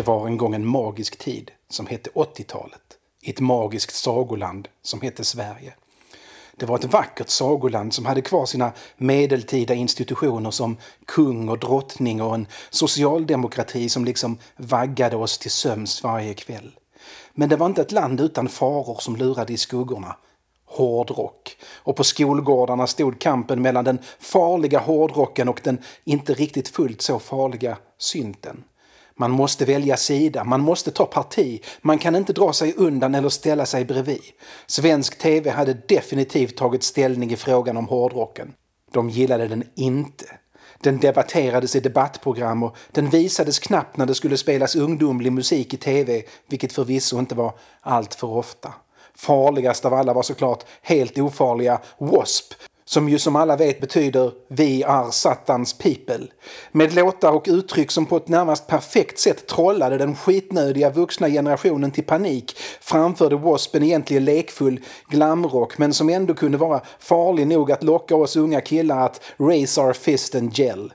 Det var en gång en magisk tid som hette 80-talet. I ett magiskt sagoland som hette Sverige. Det var ett vackert sagoland som hade kvar sina medeltida institutioner som kung och drottning och en socialdemokrati som liksom vaggade oss till söms varje kväll. Men det var inte ett land utan faror som lurade i skuggorna. Hårdrock. Och på skolgårdarna stod kampen mellan den farliga hårdrocken och den inte riktigt fullt så farliga synten. Man måste välja sida, man måste ta parti, man kan inte dra sig undan eller ställa sig bredvid. Svensk TV hade definitivt tagit ställning i frågan om hårdrocken. De gillade den inte. Den debatterades i debattprogram och den visades knappt när det skulle spelas ungdomlig musik i TV, vilket förvisso inte var allt för ofta. Farligast av alla var såklart helt ofarliga W.A.S.P som ju som alla vet betyder Vi är Satans people. Med låtar och uttryck som på ett närmast perfekt sätt trollade den skitnödiga vuxna generationen till panik framförde W.A.S.P. en egentligen lekfull glamrock men som ändå kunde vara farlig nog att locka oss unga killar att raise our fist and gel.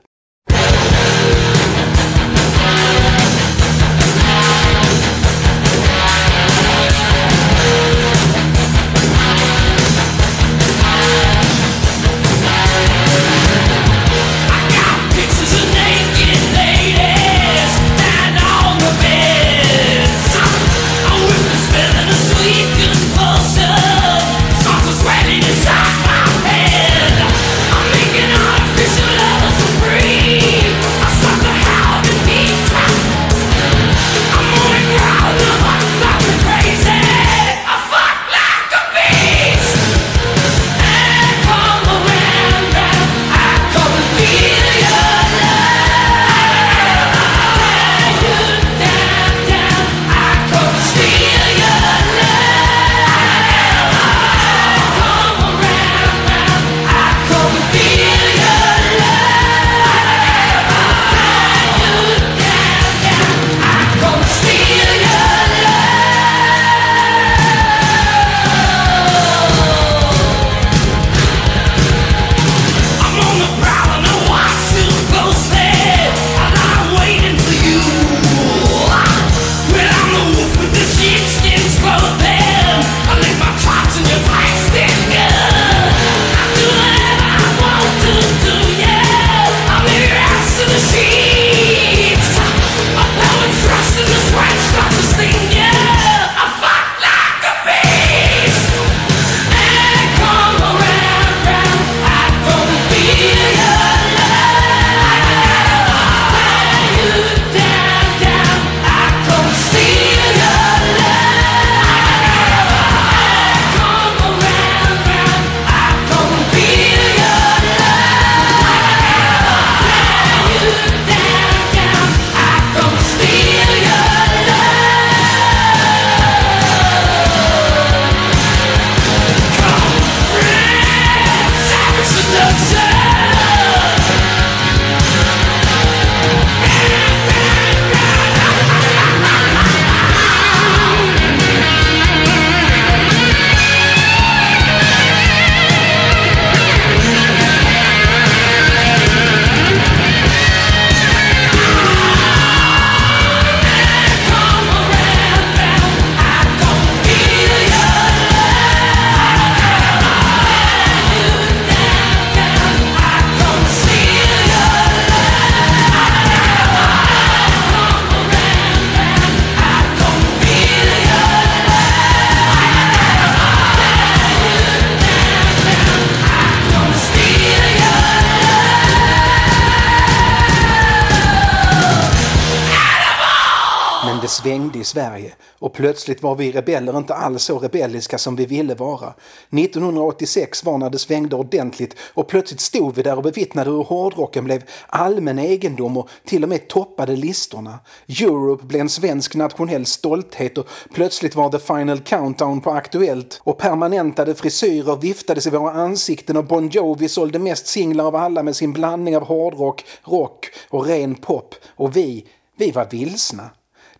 Sverige och plötsligt var vi rebeller inte alls så rebelliska som vi ville vara. 1986 var när det svängde ordentligt och plötsligt stod vi där och bevittnade hur hårdrocken blev allmän egendom och till och med toppade listorna. Europe blev en svensk nationell stolthet och plötsligt var The Final Countdown på Aktuellt och permanentade frisyrer viftades i våra ansikten och Bon Jovi sålde mest singlar av alla med sin blandning av hårdrock, rock och ren pop och vi, vi var vilsna.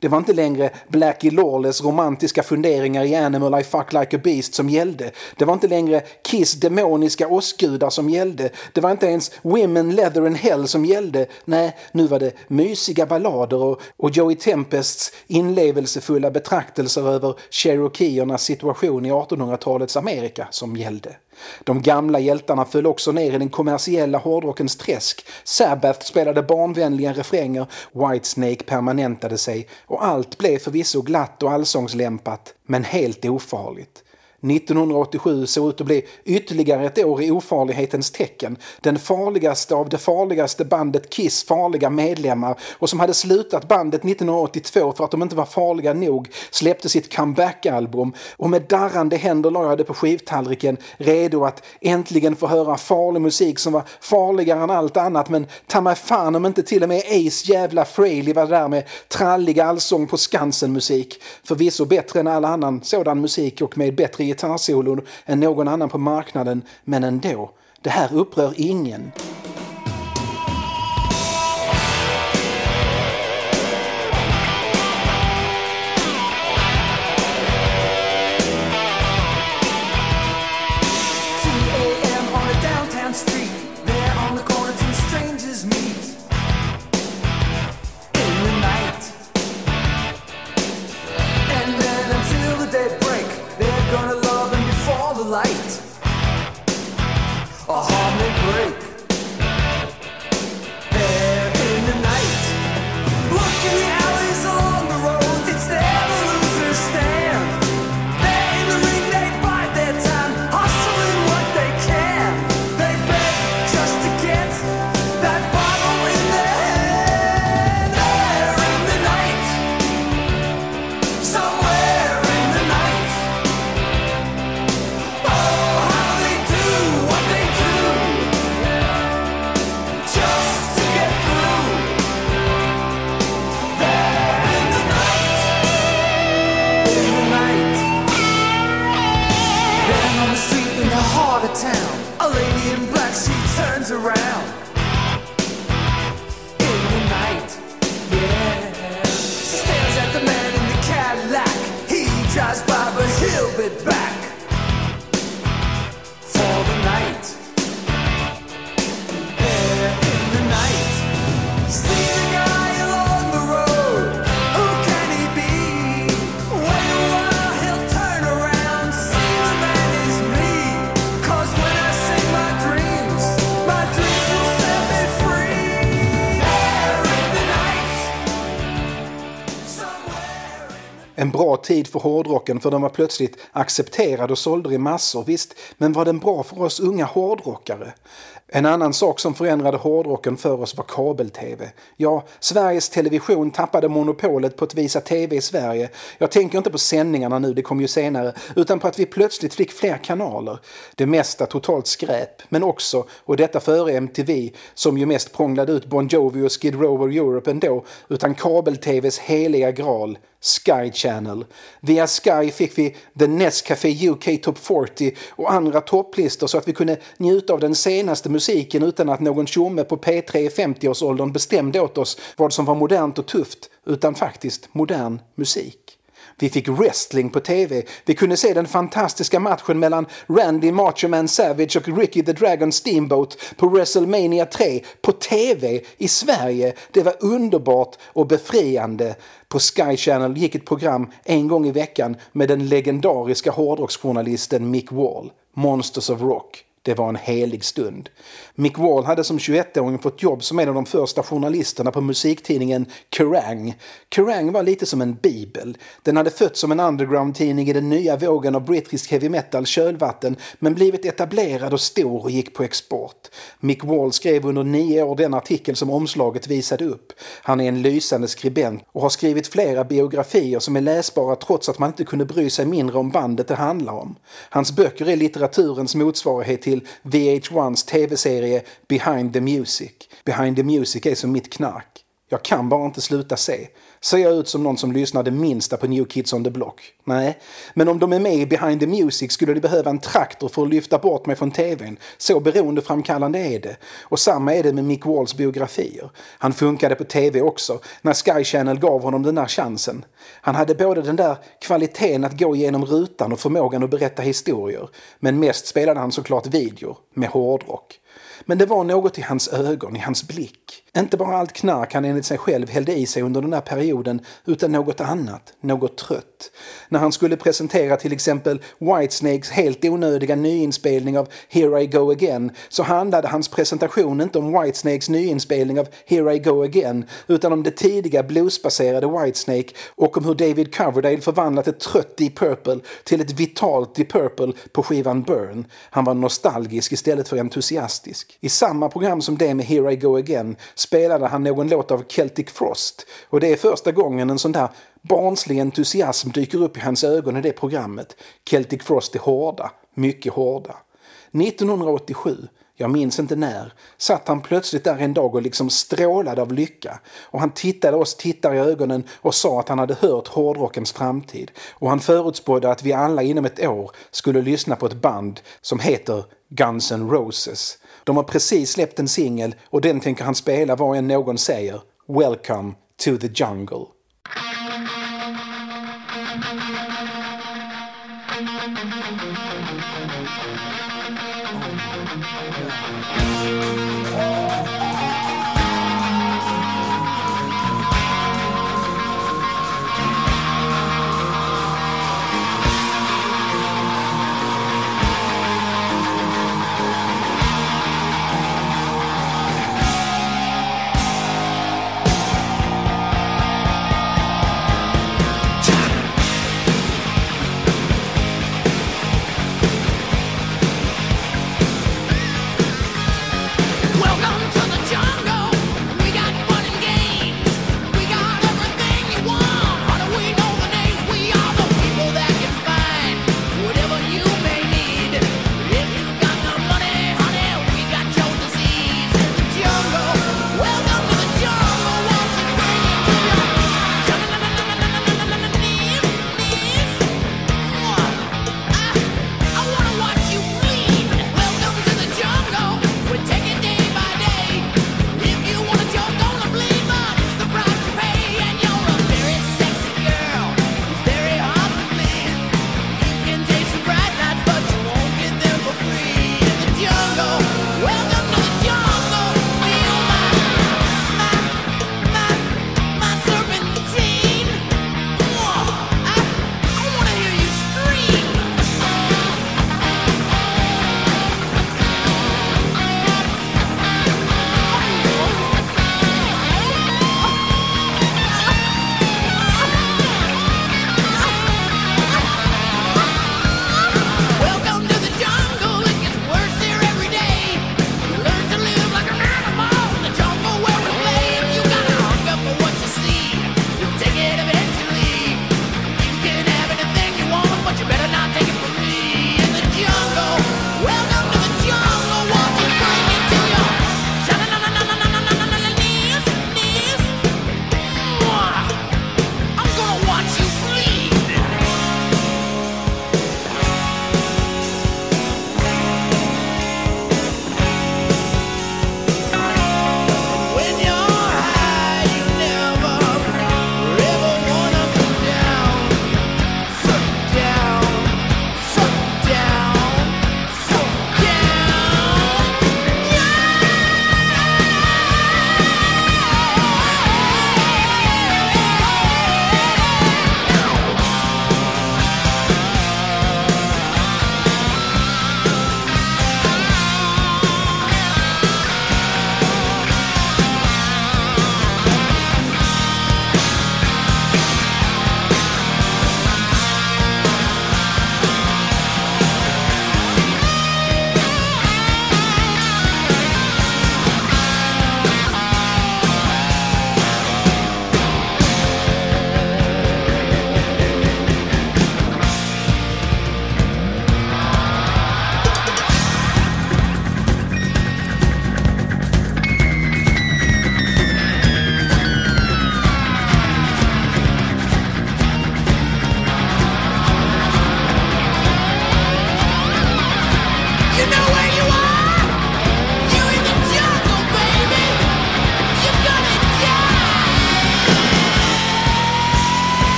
Det var inte längre Blackie Lawless romantiska funderingar i Animal I Fuck Like a Beast som gällde. Det var inte längre Kiss demoniska åskgudar som gällde. Det var inte ens Women, Leather and Hell som gällde. Nej, nu var det mysiga ballader och, och Joey Tempests inlevelsefulla betraktelser över cherokeernas situation i 1800-talets Amerika som gällde. De gamla hjältarna föll också ner i den kommersiella hårdrockens träsk. Sabbath spelade barnvänliga refränger, Whitesnake permanentade sig och allt blev förvisso glatt och allsångslämpat, men helt ofarligt. 1987 såg ut att bli ytterligare ett år i ofarlighetens tecken. Den farligaste av det farligaste bandet Kiss farliga medlemmar och som hade slutat bandet 1982 för att de inte var farliga nog släppte sitt comeback-album och med darrande händer la jag det på skivtallriken redo att äntligen få höra farlig musik som var farligare än allt annat men ta mig fan om inte till och med Ace jävla Frehley var där med trallig allsång på Skansen-musik. Förvisso bättre än all annan sådan musik och med bättre gitarrsolon än någon annan på marknaden, men ändå. Det här upprör ingen. the town. A lady in black, she turns around. In the night, yeah. Stares at the man in the Cadillac. He drives by, but he'll be back. En bra tid för hårdrocken för den var plötsligt accepterad och sålde i massor, visst. Men var den bra för oss unga hårdrockare? En annan sak som förändrade hårdrocken för oss var kabel-tv. Ja, Sveriges Television tappade monopolet på att visa tv i Sverige. Jag tänker inte på sändningarna nu, det kom ju senare, utan på att vi plötsligt fick fler kanaler. Det mesta totalt skräp, men också, och detta före MTV, som ju mest prånglade ut Bon Jovi och Skid Row Europe ändå, utan kabel-tvs heliga graal, Sky Channel. Via Sky fick vi The Nescafé UK Top 40 och andra topplistor så att vi kunde njuta av den senaste musiken utan att någon tjomme på P3 i 50-årsåldern bestämde åt oss vad som var modernt och tufft, utan faktiskt modern musik. Vi fick wrestling på TV. Vi kunde se den fantastiska matchen mellan Randy Macho Man Savage och Ricky the Dragon Steamboat på WrestleMania 3 på TV i Sverige. Det var underbart och befriande. På Sky Channel gick ett program en gång i veckan med den legendariska hårdrocksjournalisten Mick Wall, Monsters of Rock. Det var en helig stund. Mick Wall hade som 21-åring fått jobb som en av de första journalisterna på musiktidningen Kerrang. Kerrang var lite som en bibel. Den hade fötts som en underground-tidning i den nya vågen av brittisk heavy metal kölvatten men blivit etablerad och stor och gick på export. Mick Wall skrev under nio år den artikel som omslaget visade upp. Han är en lysande skribent och har skrivit flera biografier som är läsbara trots att man inte kunde bry sig mindre om bandet det handlar om. Hans böcker är litteraturens motsvarighet till VH1s tv-serie Behind the Music. Behind the Music är som mitt knark. Jag kan bara inte sluta se. Ser jag ut som någon som lyssnar det minsta på New Kids on the Block? Nej. Men om de är med i Behind the Music skulle de behöva en traktor för att lyfta bort mig från TVn. Så beroendeframkallande är det. Och samma är det med Mick Walls biografier. Han funkade på TV också, när Sky Channel gav honom den där chansen. Han hade både den där kvaliteten att gå igenom rutan och förmågan att berätta historier. Men mest spelade han såklart videor, med hårdrock. Men det var något i hans ögon, i hans blick. Inte bara allt knark han enligt sig själv hällde i sig under den här perioden, utan något annat, något trött. När han skulle presentera till exempel Whitesnakes helt onödiga nyinspelning av Here I Go Again så handlade hans presentation inte om Whitesnakes nyinspelning av Here I Go Again utan om det tidiga bluesbaserade Whitesnake och om hur David Coverdale förvandlat ett trött Deep Purple till ett vitalt Deep Purple på skivan Burn. Han var nostalgisk istället för entusiastisk. I samma program som det med Here I Go Again spelade han någon låt av Celtic Frost och det är första gången en sån där barnslig entusiasm dyker upp i hans ögon i det programmet. Celtic Frost är hårda, mycket hårda. 1987, jag minns inte när, satt han plötsligt där en dag och liksom strålade av lycka. Och han tittade oss tittare i ögonen och sa att han hade hört hårdrockens framtid. Och han förutspådde att vi alla inom ett år skulle lyssna på ett band som heter Guns N' Roses. De har precis släppt en singel och den tänker han spela vad än någon säger. Welcome to the jungle. Welcome to the jungle.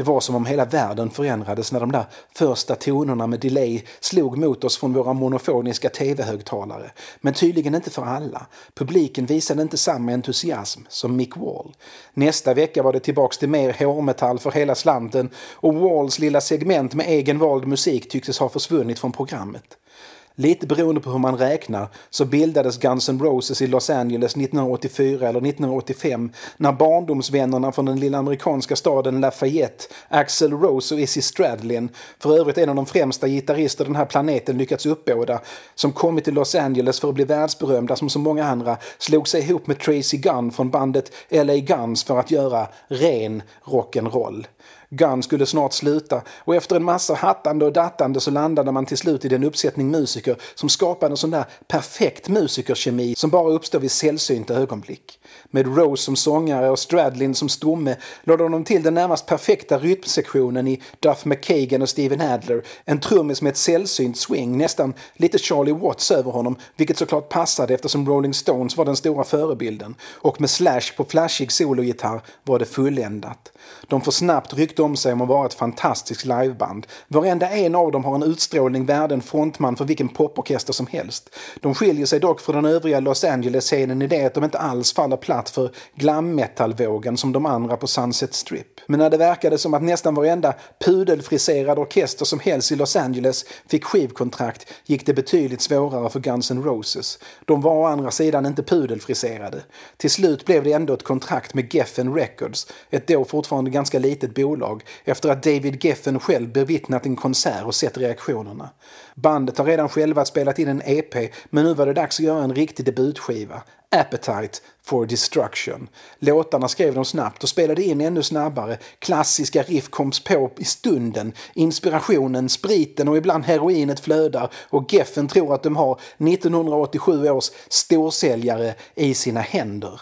Det var som om hela världen förändrades när de där första tonerna med delay slog mot oss från våra monofoniska tv-högtalare. Men tydligen inte för alla. Publiken visade inte samma entusiasm som Mick Wall. Nästa vecka var det tillbaks till mer hårmetall för hela slanten och Walls lilla segment med egen vald musik tycktes ha försvunnit från programmet. Lite beroende på hur man räknar så bildades Guns N' Roses i Los Angeles 1984 eller 1985 när barndomsvännerna från den lilla amerikanska staden Lafayette, Axl Rose och Izzy Stradlin, för övrigt en av de främsta gitarrister den här planeten lyckats uppbåda, som kommit till Los Angeles för att bli världsberömda som så många andra, slog sig ihop med Tracy Gunn från bandet LA Guns för att göra ren rock'n'roll. Gun skulle snart sluta och efter en massa hattande och dattande så landade man till slut i den uppsättning musiker som skapade en sån där perfekt musikerkemi som bara uppstår vid sällsynta ögonblick. Med Rose som sångare och Stradlin som stomme lade de till den närmast perfekta rytmsektionen i Duff McKagan och Steven Adler. En trummis med ett sällsynt swing, nästan lite Charlie Watts över honom, vilket såklart passade eftersom Rolling Stones var den stora förebilden. Och med Slash på flashig sologitarr var det fulländat. De får snabbt rykte om sig om att vara ett fantastiskt liveband. Varenda en av dem har en utstrålning värd en frontman för vilken poporkester som helst. De skiljer sig dock från den övriga Los Angeles-scenen i det att de inte alls faller platt för glam metal-vågen som de andra på Sunset Strip. Men när det verkade som att nästan varenda pudelfriserad orkester som helst i Los Angeles fick skivkontrakt gick det betydligt svårare för Guns N' Roses. De var å andra sidan inte pudelfriserade. Till slut blev det ändå ett kontrakt med Geffen Records, ett då fortfarande ganska litet bolag, efter att David Geffen själv bevittnat en konsert och sett reaktionerna. Bandet har redan själva spelat in en EP, men nu var det dags att göra en riktig debutskiva. Appetite for Destruction. Låtarna skrev de snabbt och spelade in ännu snabbare. Klassiska riff koms på i stunden. Inspirationen, spriten och ibland heroinet flödar och Geffen tror att de har 1987 års storsäljare i sina händer.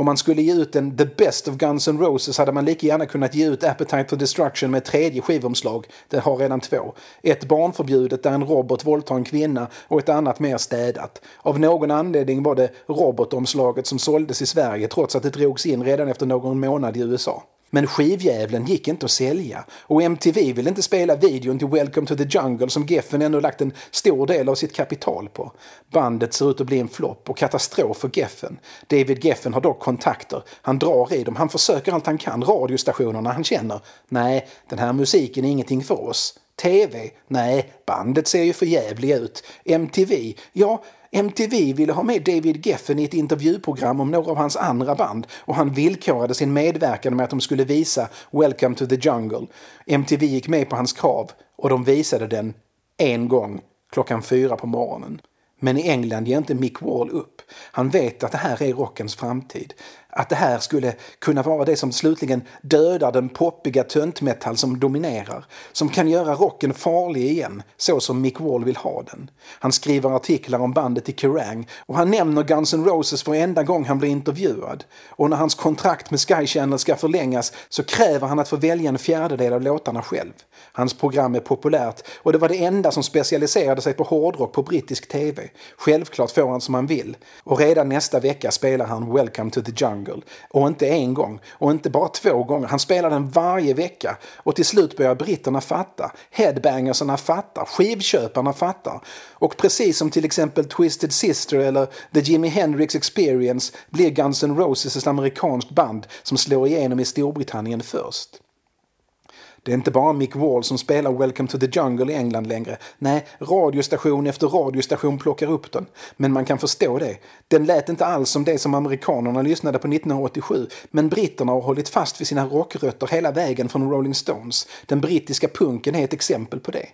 Om man skulle ge ut en The Best of Guns N' Roses hade man lika gärna kunnat ge ut Appetite for Destruction med tredje skivomslag. Det har redan två. Ett barnförbjudet där en robot våldtar en kvinna och ett annat mer städat. Av någon anledning var det robotomslaget som såldes i Sverige trots att det drogs in redan efter någon månad i USA. Men skivjävlen gick inte att sälja och MTV ville inte spela videon till Welcome to the Jungle som Geffen ändå lagt en stor del av sitt kapital på. Bandet ser ut att bli en flopp och katastrof för Geffen. David Geffen har dock kontakter. Han drar i dem, han försöker allt han kan. Radiostationerna han känner. Nej, den här musiken är ingenting för oss. TV? Nej, bandet ser ju för jävliga ut. MTV? Ja, MTV ville ha med David Geffen i ett intervjuprogram om några av hans andra band och han villkorade sin medverkan med att de skulle visa Welcome to the Jungle. MTV gick med på hans krav och de visade den en gång klockan fyra på morgonen. Men i England ger inte Mick Wall upp. Han vet att det här är rockens framtid att det här skulle kunna vara det som slutligen dödar den poppiga töntmetall som dominerar. Som kan göra rocken farlig igen, så som Mick Wall vill ha den. Han skriver artiklar om bandet i Kerrang och han nämner Guns N' Roses varenda gång han blir intervjuad. Och när hans kontrakt med Sky Channel ska förlängas så kräver han att få välja en fjärdedel av låtarna själv. Hans program är populärt och det var det enda som specialiserade sig på hårdrock på brittisk TV. Självklart får han som han vill. Och redan nästa vecka spelar han Welcome to the Jungle Jungle. Och inte en gång, och inte bara två gånger. Han spelar den varje vecka. Och till slut börjar britterna fatta. Headbangersarna fattar. Skivköparna fattar. Och precis som till exempel Twisted Sister eller The Jimi Hendrix Experience blir Guns N' Roses ett amerikanskt band som slår igenom i Storbritannien först. Det är inte bara Mick Wall som spelar Welcome to the Jungle i England längre. Nej, radiostation efter radiostation plockar upp den. Men man kan förstå det. Den lät inte alls som det som amerikanerna lyssnade på 1987. Men britterna har hållit fast vid sina rockrötter hela vägen från Rolling Stones. Den brittiska punken är ett exempel på det.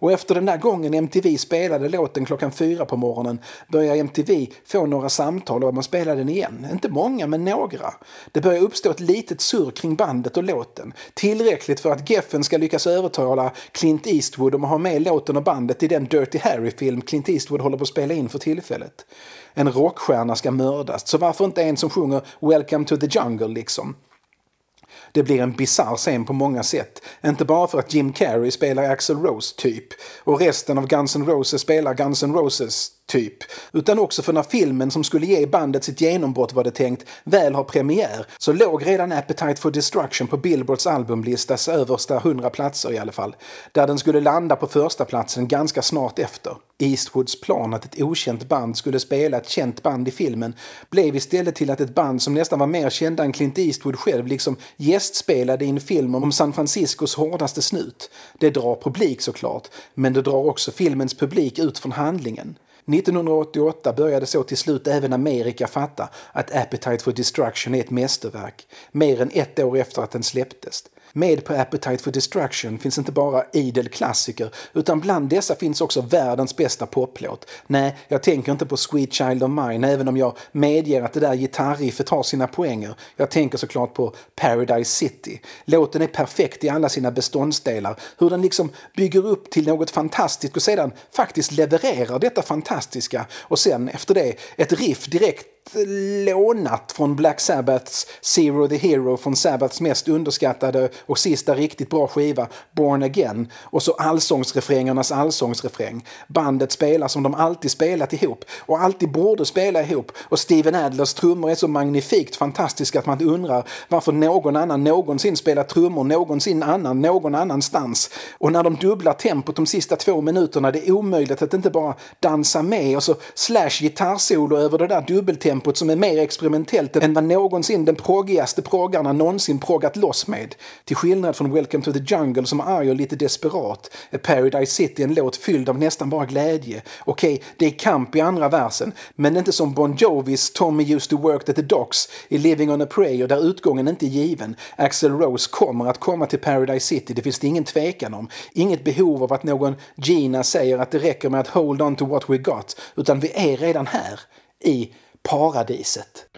Och efter den där gången MTV spelade låten klockan fyra på morgonen började MTV få några samtal om att spela den igen. Inte många, men några. Det börjar uppstå ett litet surr kring bandet och låten. Tillräckligt för att Geffen ska lyckas övertala Clint Eastwood om att ha med låten och bandet i den Dirty Harry-film Clint Eastwood håller på att spela in för tillfället. En rockstjärna ska mördas, så varför inte en som sjunger “Welcome to the jungle” liksom? Det blir en bizarr scen på många sätt. Inte bara för att Jim Carrey spelar Axl Rose typ och resten av Guns N' Roses spelar Guns N' Roses typ. Utan också för när filmen som skulle ge bandet sitt genombrott var det tänkt väl har premiär så låg redan Appetite for Destruction på Billboards albumlistas översta 100 platser i alla fall. Där den skulle landa på första platsen ganska snart efter. Eastwoods plan att ett okänt band skulle spela ett känt band i filmen blev istället till att ett band som nästan var mer kända än Clint Eastwood själv liksom gästspelade i en film om San Franciscos hårdaste snut. Det drar publik såklart, men det drar också filmens publik ut från handlingen. 1988 började så till slut även Amerika fatta att Appetite for Destruction är ett mästerverk, mer än ett år efter att den släpptes. Med på Appetite for Destruction finns inte bara idel klassiker utan bland dessa finns också världens bästa poplåt. Nej, jag tänker inte på Sweet Child of Mine även om jag medger att det där gitarriffet har sina poänger. Jag tänker såklart på Paradise City. Låten är perfekt i alla sina beståndsdelar. Hur den liksom bygger upp till något fantastiskt och sedan faktiskt levererar detta fantastiska och sen efter det ett riff direkt lånat från Black Sabbaths Zero the Hero från Sabbaths mest underskattade och sista riktigt bra skiva Born Again och så allsångsrefrängernas allsångsrefräng. Bandet spelar som de alltid spelat ihop och alltid borde spela ihop och Steven Adlers trummor är så magnifikt fantastiska att man undrar varför någon annan någonsin spelat trummor någonsin annan någon annanstans. Och när de dubblar tempot de sista två minuterna det är omöjligt att inte bara dansa med och så slash gitarrsolo över det där dubbeltempot tempot som är mer experimentellt än vad någonsin den proggigaste proggarna någonsin proggat loss med. Till skillnad från Welcome to the Jungle som är arg och lite desperat är Paradise City en låt fylld av nästan bara glädje. Okej, okay, det är kamp i andra versen, men inte som Bon Jovis Tommy used to work at the docks i Living on a prayer där utgången inte är given. Axel Rose kommer att komma till Paradise City, det finns det ingen tvekan om. Inget behov av att någon Gina säger att det räcker med att hold on to what we got, utan vi är redan här i paradiset.